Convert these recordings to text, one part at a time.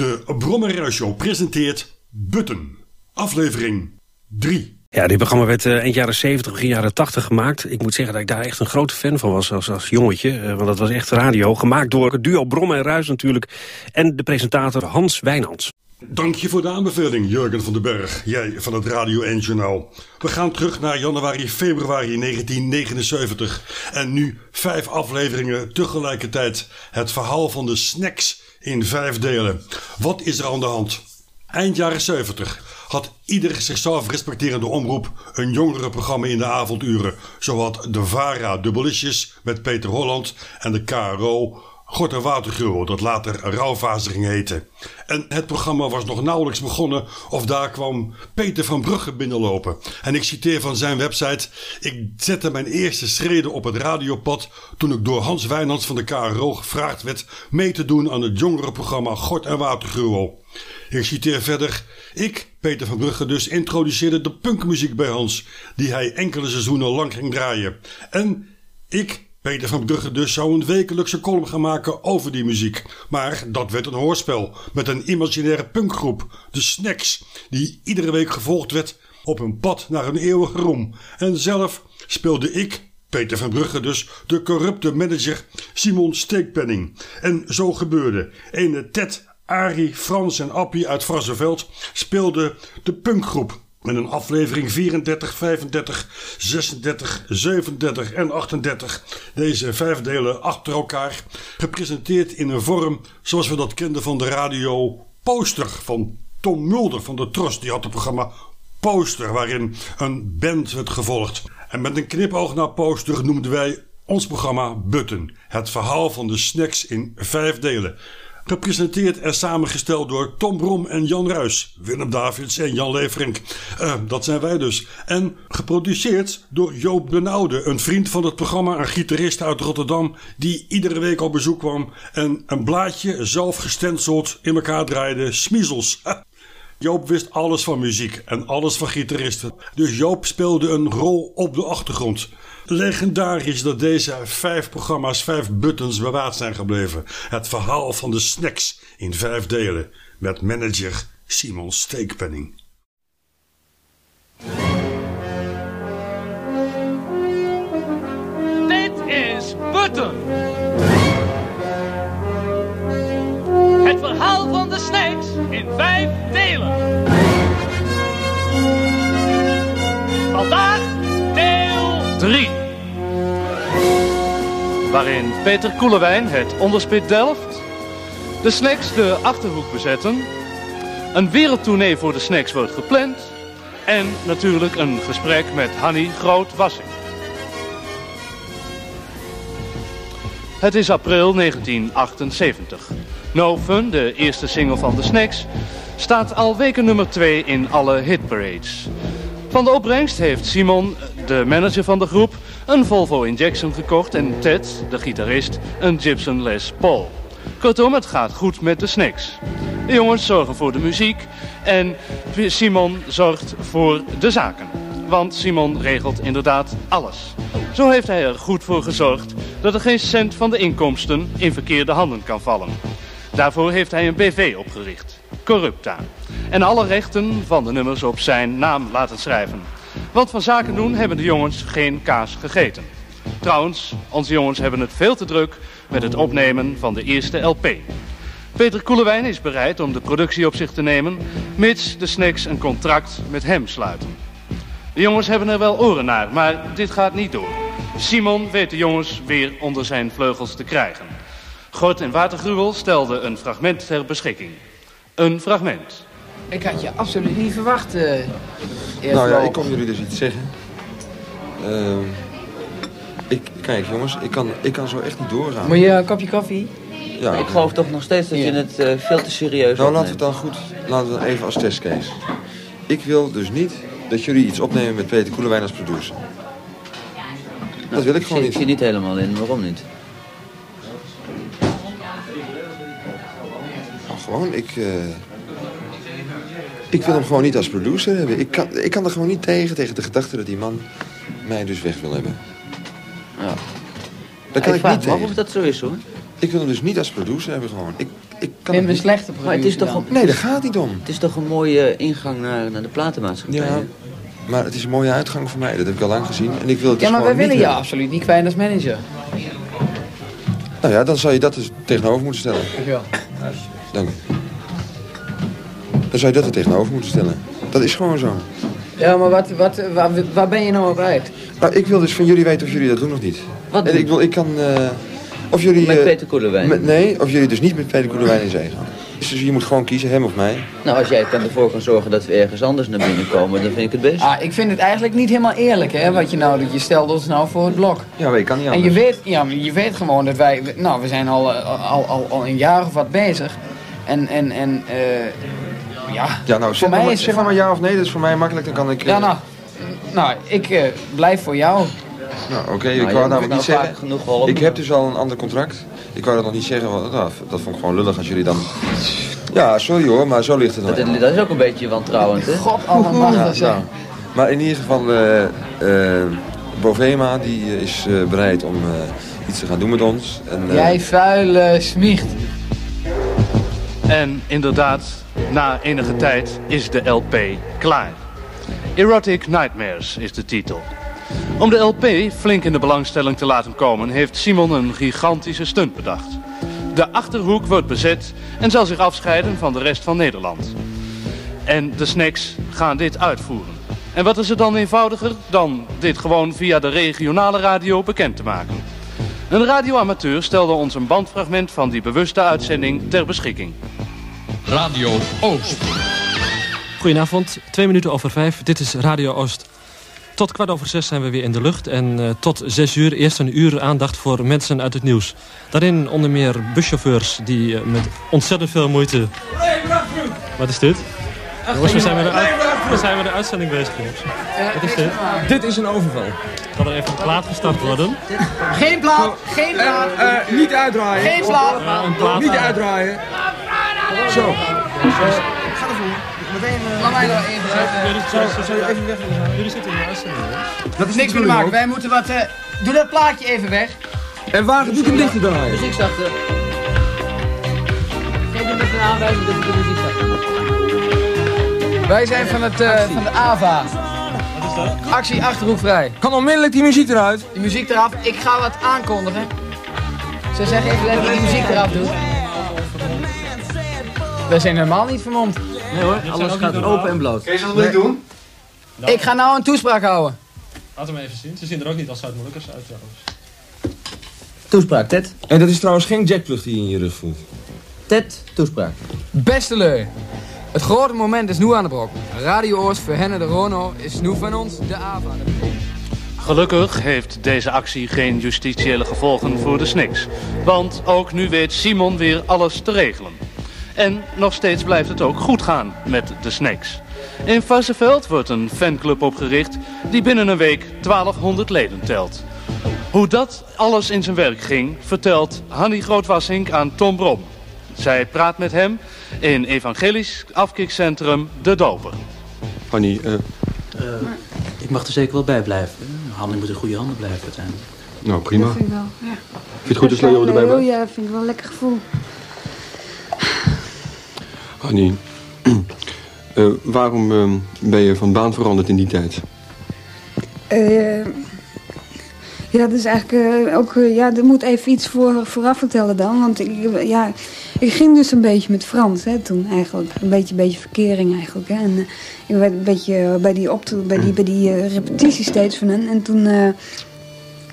De Brommer Show presenteert Button, aflevering 3. Ja, dit programma werd uh, eind jaren 70, begin jaren 80 gemaakt. Ik moet zeggen dat ik daar echt een grote fan van was als, als jongetje. Uh, want dat was echt radio. Gemaakt door het duo Brom en Ruis natuurlijk. En de presentator Hans Wijnands. Dank je voor de aanbeveling, Jurgen van den Berg. Jij van het Radio 1 Journaal. We gaan terug naar januari, februari 1979. En nu vijf afleveringen tegelijkertijd. Het verhaal van de snacks in vijf delen. Wat is er aan de hand? Eind jaren 70 had ieder zichzelf respecterende omroep een jongerenprogramma in de avonduren. Zo de VARA Dubbelisjes met Peter Holland en de KRO Gort en Watergruwel, dat later Rauwvazer ging heten. En het programma was nog nauwelijks begonnen of daar kwam Peter van Brugge binnenlopen. En ik citeer van zijn website: Ik zette mijn eerste schreden op het radiopad toen ik door Hans Wijnands van de KRO gevraagd werd mee te doen aan het jongerenprogramma Gort en Watergruwel. Ik citeer verder: Ik, Peter van Brugge, dus introduceerde de punkmuziek bij Hans, die hij enkele seizoenen lang ging draaien. En ik Peter van Brugge dus zou een wekelijkse column gaan maken over die muziek. Maar dat werd een hoorspel met een imaginaire punkgroep, de Snacks, die iedere week gevolgd werd op een pad naar een eeuwige roem. En zelf speelde ik, Peter van Brugge dus, de corrupte manager Simon Steekpenning. En zo gebeurde. Ene Ted, Arie, Frans en Appie uit Vrassenveld speelden de punkgroep met een aflevering 34, 35, 36, 37 en 38. Deze vijf delen achter elkaar. Gepresenteerd in een vorm zoals we dat kenden van de radio Poster van Tom Mulder van de Tros. Die had het programma Poster waarin een band werd gevolgd. En met een knipoog naar Poster noemden wij ons programma Button. Het verhaal van de snacks in vijf delen. Gepresenteerd en samengesteld door Tom Brom en Jan Ruis. Willem Davids en Jan Leverink. Uh, dat zijn wij dus. En geproduceerd door Joop Benaude. Een vriend van het programma, een gitarist uit Rotterdam. Die iedere week op bezoek kwam. En een blaadje zelf gestenseld in elkaar draaide. Smiezels. Joop wist alles van muziek en alles van gitaristen. Dus Joop speelde een rol op de achtergrond. Legendarisch dat deze vijf programma's, vijf buttons bewaard zijn gebleven. Het verhaal van de snacks in vijf delen met manager Simon Steekpenning. Dit is Button. Het verhaal van de snacks in vijf waarin Peter Koelewijn het onderspit delft, de snacks de Achterhoek bezetten, een wereldtournee voor de snacks wordt gepland en natuurlijk een gesprek met Hanny Groot-Wassing. Het is april 1978. No Fun, de eerste single van de Snacks, staat al weken nummer 2 in alle hitparades. Van de opbrengst heeft Simon, de manager van de groep, een Volvo Injection gekocht en Ted, de gitarist, een Gibson Les Paul. Kortom, het gaat goed met de snacks. De jongens zorgen voor de muziek en Simon zorgt voor de zaken. Want Simon regelt inderdaad alles. Zo heeft hij er goed voor gezorgd dat er geen cent van de inkomsten in verkeerde handen kan vallen. Daarvoor heeft hij een BV opgericht, Corrupta. En alle rechten van de nummers op zijn naam laten schrijven. Want van zaken doen hebben de jongens geen kaas gegeten. Trouwens, onze jongens hebben het veel te druk met het opnemen van de eerste LP. Peter Koelewijn is bereid om de productie op zich te nemen, mits de snacks een contract met hem sluiten. De jongens hebben er wel oren naar, maar dit gaat niet door. Simon weet de jongens weer onder zijn vleugels te krijgen. Gort en Watergruwel stelde een fragment ter beschikking. Een fragment. Ik had je absoluut niet verwacht. Uh, nou ja, ik kom jullie dus iets zeggen. Uh, ik, kijk jongens, ik kan, ik kan zo echt niet doorgaan. Moet je een kopje koffie? Ja. Ik geloof toch nog steeds dat je het uh, veel te serieus Nou, laten we het dan goed, laten we het even als testcase. Ik wil dus niet dat jullie iets opnemen met Peter Koelewijn als producer. Nou, dat wil ik, ik gewoon zie, niet. Ik zie niet helemaal in, waarom niet? Nou, gewoon, ik... Uh, ik wil hem gewoon niet als producer hebben. Ik kan, ik kan er gewoon niet tegen, tegen de gedachte dat die man mij dus weg wil hebben. Ja. Daar kan ik, ik niet tegen. of dat zo is hoor. Ik wil hem dus niet als producer hebben gewoon. Ik, ik kan een niet. slechte Maar het is producer het niet om. Nee, dat is een slechte producer Maar het is toch een- Nee, daar gaat niet om. het is toch een mooie ingang naar, naar de platenmaatschappij. Ja, maar het is een mooie uitgang voor mij. Dat heb ik al lang gezien. En ik wil het Ja, dus maar wij willen je hebben. absoluut niet kwijt als manager. Nou ja, dan zou je dat dus tegenover moeten stellen. Dankjewel. Dank u. Dan zou je dat er tegenover moeten stellen. Dat is gewoon zo. Ja, maar wat, wat, waar, waar ben je nou op uit? Nou, ik wil dus van jullie weten of jullie dat doen of niet. Wat En doen? ik wil, ik kan... eh, of jullie... Met eh, Peter Koelewijn. met- nee, of jullie dus niet met Peter Koelewijn in zee gaan. Dus je moet gewoon kiezen, hem of mij. Nou, als jij kan ervoor kan zorgen dat we ergens anders naar binnen komen, dan vind ik het best. Ah, ik vind het eigenlijk niet helemaal eerlijk, hè, wat je nou doet. Je stelt ons nou voor het blok. Ja, maar ik kan niet En anders. je weet, ja, maar je weet gewoon dat wij, nou, we zijn al, eh, al, al, al een jaar of wat bezig. En, en, en, eh, ja, Ja, nou, voor zeg, mij maar, is zeg maar, maar ja of nee. Dat is voor mij makkelijk. Dan kan ik... eh, Ja, nou, nou, ik eh, blijf voor jou. Nou, oké. Nou, ik wou namelijk nou niet zeggen... Ik heb dus al een ander contract. Ik wou dat nog niet zeggen. Want, nou, dat vond ik gewoon lullig als jullie dan... Ja, sorry hoor, maar zo ligt het Dat, dan. dat is ook een beetje wantrouwend, hè? God zeg. Nou, maar in ieder geval, eh eh, Bovema die eh, is eh, bereid om eh, iets te gaan doen met ons. En, eh, Jij vuile smiecht. En inderdaad, na enige tijd is de LP klaar. Erotic Nightmares is de titel. Om de LP flink in de belangstelling te laten komen, heeft Simon een gigantische stunt bedacht. De Achterhoek wordt bezet en zal zich afscheiden van de rest van Nederland. En de snacks gaan dit uitvoeren. En wat is er dan eenvoudiger dan dit gewoon via de regionale radio bekend te maken? Een radioamateur stelde ons een bandfragment van die bewuste uitzending ter beschikking. Radio Oost. Goedenavond, twee minuten over vijf. Dit is Radio Oost. Tot kwart over zes zijn we weer in de lucht. En eh, tot zes uur eerst een uur aandacht voor mensen uit het nieuws. Daarin onder meer buschauffeurs die eh, met ontzettend veel moeite... Wat is dit? Jongens, we zijn met de, uit- we zijn met de uitzending bezig, jongens. Wat is dit? Dit is een overval. Kan er even een plaat gestart worden? Geen plaat, geen plaat, Eh, niet uitdraaien. geen plaat. Ja, een plaat. Niet uitdraaien. Zo. Laat mij nou even zeggen. Jullie, zou je even weg? Jullie zitten in de uitzending, jongens. Dat is Niks meer te maken, wij moeten wat... eh, doe dat plaatje even weg. En waar doet hem dicht te draaien? Muziek zachter. Geef me met een aanwijzing dat ik de muziek zachter Wij zijn van, het, eh, van de AVA. Wat is dat? Actie Achterhoek Vrij. Kan onmiddellijk die muziek eruit. Die muziek eraf. Ik ga wat aankondigen. Ze zeggen even letterlijk die muziek eraf doen. We zijn helemaal niet vermomd. Nee hoor, alles gaat open en bloot. Kees, wat wil ik doen? Ik ga nou een toespraak houden. Laat hem even zien. Ze zien er ook niet als Zuid-Molukkers uit trouwens. Toespraak, Ted. En dat is trouwens geen jackplug die je in je rug voelt. Ted, toespraak. Beste lui. Het grote moment is nu aan de brok. Radio Oost voor Henne de Rono is nu van ons de AVA. Gelukkig heeft deze actie geen justitiële gevolgen voor de Sniks. Want ook nu weet Simon weer alles te regelen. En nog steeds blijft het ook goed gaan met de Snakes. In Varsenveld wordt een fanclub opgericht die binnen een week 1200 leden telt. Hoe dat alles in zijn werk ging, vertelt Hanny Grootwassink aan Tom Brom. Zij praat met hem in evangelisch afkikcentrum De Doper. Hanny, eh, Ik mag er zeker wel bij blijven. Hanne moet in goede handen blijven uiteindelijk. nou prima. Dat vind ik wel, ja. Vind je het goed als Leo erbij Oh blijft? ja, dat vind ik wel een lekker gevoel. Hanny, eh, waarom eh, ben je van baan veranderd in die tijd? Eh, ja, dat is eigenlijk eh, ook... ja, er moet even iets voor, vooraf vertellen dan. Want ik, ja, ik ging dus een beetje met Frans hè, toen eigenlijk. Een beetje, beetje verkering eigenlijk. Hè. En, ik werd een beetje bij die, opto bij die, bij die repetitie steeds van hen. En toen...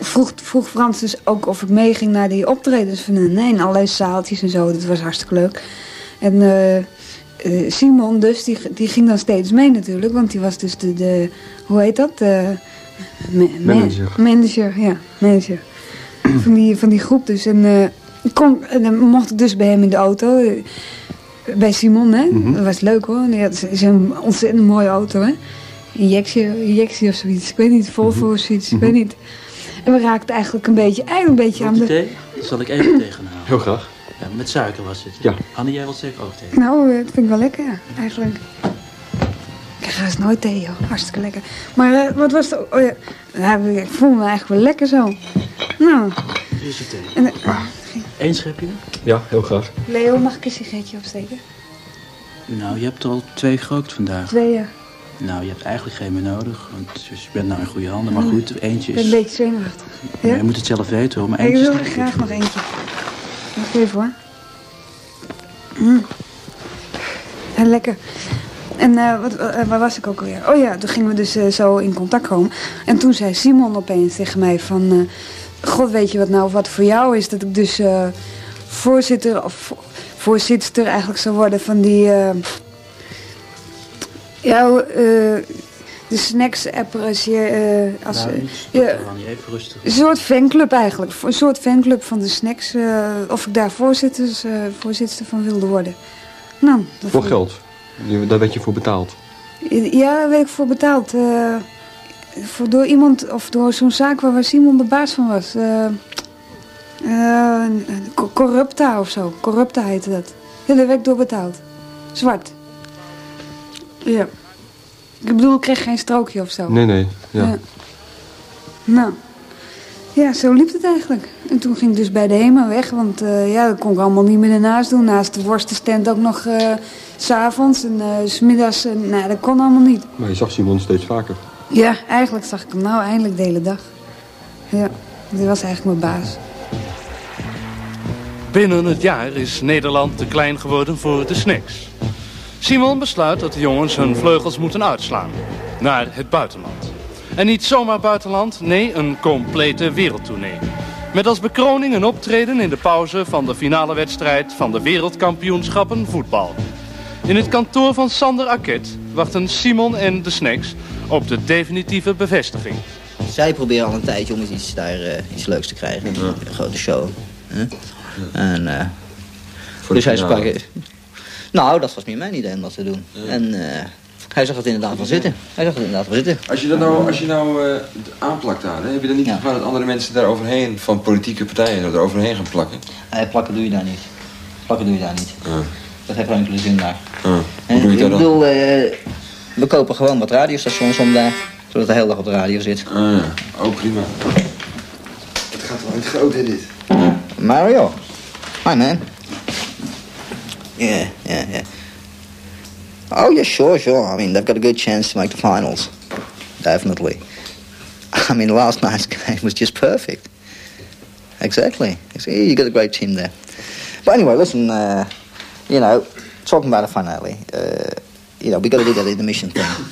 Vroeg, vroeg Frans dus ook of ik meeging naar die optredens van hen. hè, In allerlei zaaltjes en zo. Dat was hartstikke leuk. En eh, Simon dus, die, die ging dan steeds mee natuurlijk. Want die was dus de, de hoe heet dat? De, ma- ma- Manager. Manager, ja, manager. van, die, van die groep dus. En, eh, ik kon, en dan mocht ik dus bij hem in de auto. eh, bij Simon, hè. Dat was leuk hoor. Die had zo'n ontzettend mooie auto, hè. Injectie, injectie of zoiets. Ik weet niet, Volvo of zoiets. Ik weet niet. En we raakten eigenlijk een beetje, eigenlijk een beetje aan de... thee? Dat zal ik even tegenhalen. Heel graag. Ja, met suiker was het. Ja. Anne, jij wilt zeker ook thee? Nou, eh, dat vind ik wel lekker, ja, eigenlijk. Ik ga eens nooit thee, joh. Hartstikke lekker. Maar eh, wat was het? Oh, ja. ja, ik voel me eigenlijk wel lekker zo. Nou, Hier is je thee. en, eh, Eén schepje? Ja, heel graag. Leo, mag ik een sigaretje opsteken? Nou, je hebt al twee gerookt vandaag. Twee, ja. Nou, je hebt eigenlijk geen meer nodig, want dus je bent nou in goede handen. Maar Mm. goed, eentje Ik ben is... een beetje zenuwachtig. Ja? Je moet het zelf weten hoor, maar ik eentje wil is er graag nog eentje. Even hoor. Mm. Lekker. En eh, wat, eh, waar was ik ook alweer? Oh ja, toen gingen we dus eh, zo in contact komen. En toen zei Simon opeens tegen mij van... eh, God, weet je wat nou wat voor jou is? Dat ik dus eh, voorzitter of vo- voorzitter eigenlijk zou worden van die... eh ja, eh, de snacks app als je... eh, als, Nou, eh, even rustig. een soort fanclub eigenlijk. Een soort fanclub van de snacks. eh, of ik daar voorzitters, eh, voorzitter van wilde worden. Nou, dat Voor geld. Die- Daar werd je voor betaald. Ja, daar werd ik voor betaald. eh, voor, door iemand, of door zo'n zaak waar, waar Simon de baas van was. Eh eh, Co- Corrupta of zo. Corrupta heette dat. Ja, daar werd ik door betaald. Zwart. Ja. Ik bedoel, ik kreeg geen strookje of zo. Nee, nee. Ja. Ja. Nou, ja, zo liep het eigenlijk. En toen ging ik dus bij de HEMA weg, want eh, ja, dat kon ik allemaal niet meer ernaast doen. Naast de worstenstand ook nog eh, s s'avonds en eh, s smiddags. En, nou, dat kon allemaal niet. Maar je zag Simon steeds vaker. Ja, eigenlijk zag ik hem nou eindelijk de hele dag. Ja, die was eigenlijk mijn baas. Binnen het jaar is Nederland te klein geworden voor de snacks. Simon besluit dat de jongens hun vleugels moeten uitslaan. Naar het buitenland. En niet zomaar buitenland, nee, een complete wereldtournee. Met als bekroning een optreden in de pauze van de finale wedstrijd van de wereldkampioenschappen voetbal. In het kantoor van Sander Akket wachten Simon en de snacks op de definitieve bevestiging. Zij proberen al een tijdje om eens iets, daar, eh, iets leuks te krijgen. Een grote show. hè? En, eh, Voor dus de hij sprak... Nou, dat was meer mijn idee om dat te doen. En eh, hij zag het inderdaad wel zitten. Hij zag het inderdaad wel zitten. Als je dat nou, als je nou eh, aanplakt daar, hè, heb je dan niet gevraagd dat andere mensen daar overheen, van politieke partijen, er overheen gaan plakken? Eh, plakken doe je daar niet. Plakken doe je daar niet. Dat heeft geen enkele zin daar. Hoe En, doe je ik dat bedoel, eh, we kopen gewoon wat radiostations om daar. Zodat de hele dag op de radio zit. Ah, ja. Oh, prima. Het gaat wel niet groot, hè, dit? Mario. Hi, man. Yeah, yeah, yeah. Oh, yeah, sure, sure. I mean, they've got a good chance to make the finals. Definitely. I mean, last night's game was just perfect. Exactly. See, You got a great team there. But anyway, listen, uh, you know, talking about a finale, uh, you know, we got to do that intermission thing.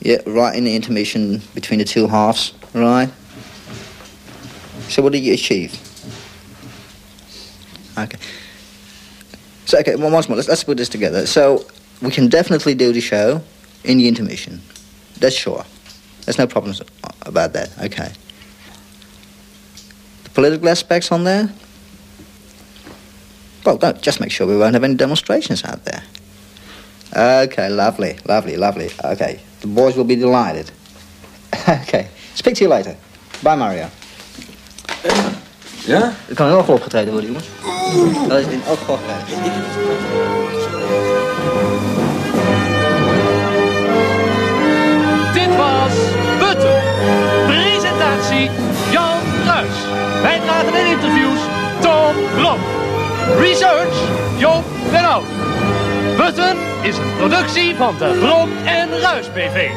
Yeah, right in the intermission between the two halves, right? So what did you achieve? Okay. So okay, well, once more, let's, let's put this together. So we can definitely do the show in the intermission. That's sure. There's no problems about that. Okay. The political aspects on there. Well, don't just make sure we won't have any demonstrations out there. Okay, lovely, lovely, lovely. Okay, the boys will be delighted. okay, speak to you later. Bye, Mario. Um, Ja? Er kan heel veel opgetreden worden, jongens. Dat is in elk geval Dit was Butten. Presentatie Jan Ruis. Bijdragen en interviews Tom Blom. Research Joop den Oud. Butten is een productie van de Brom en Ruis BV.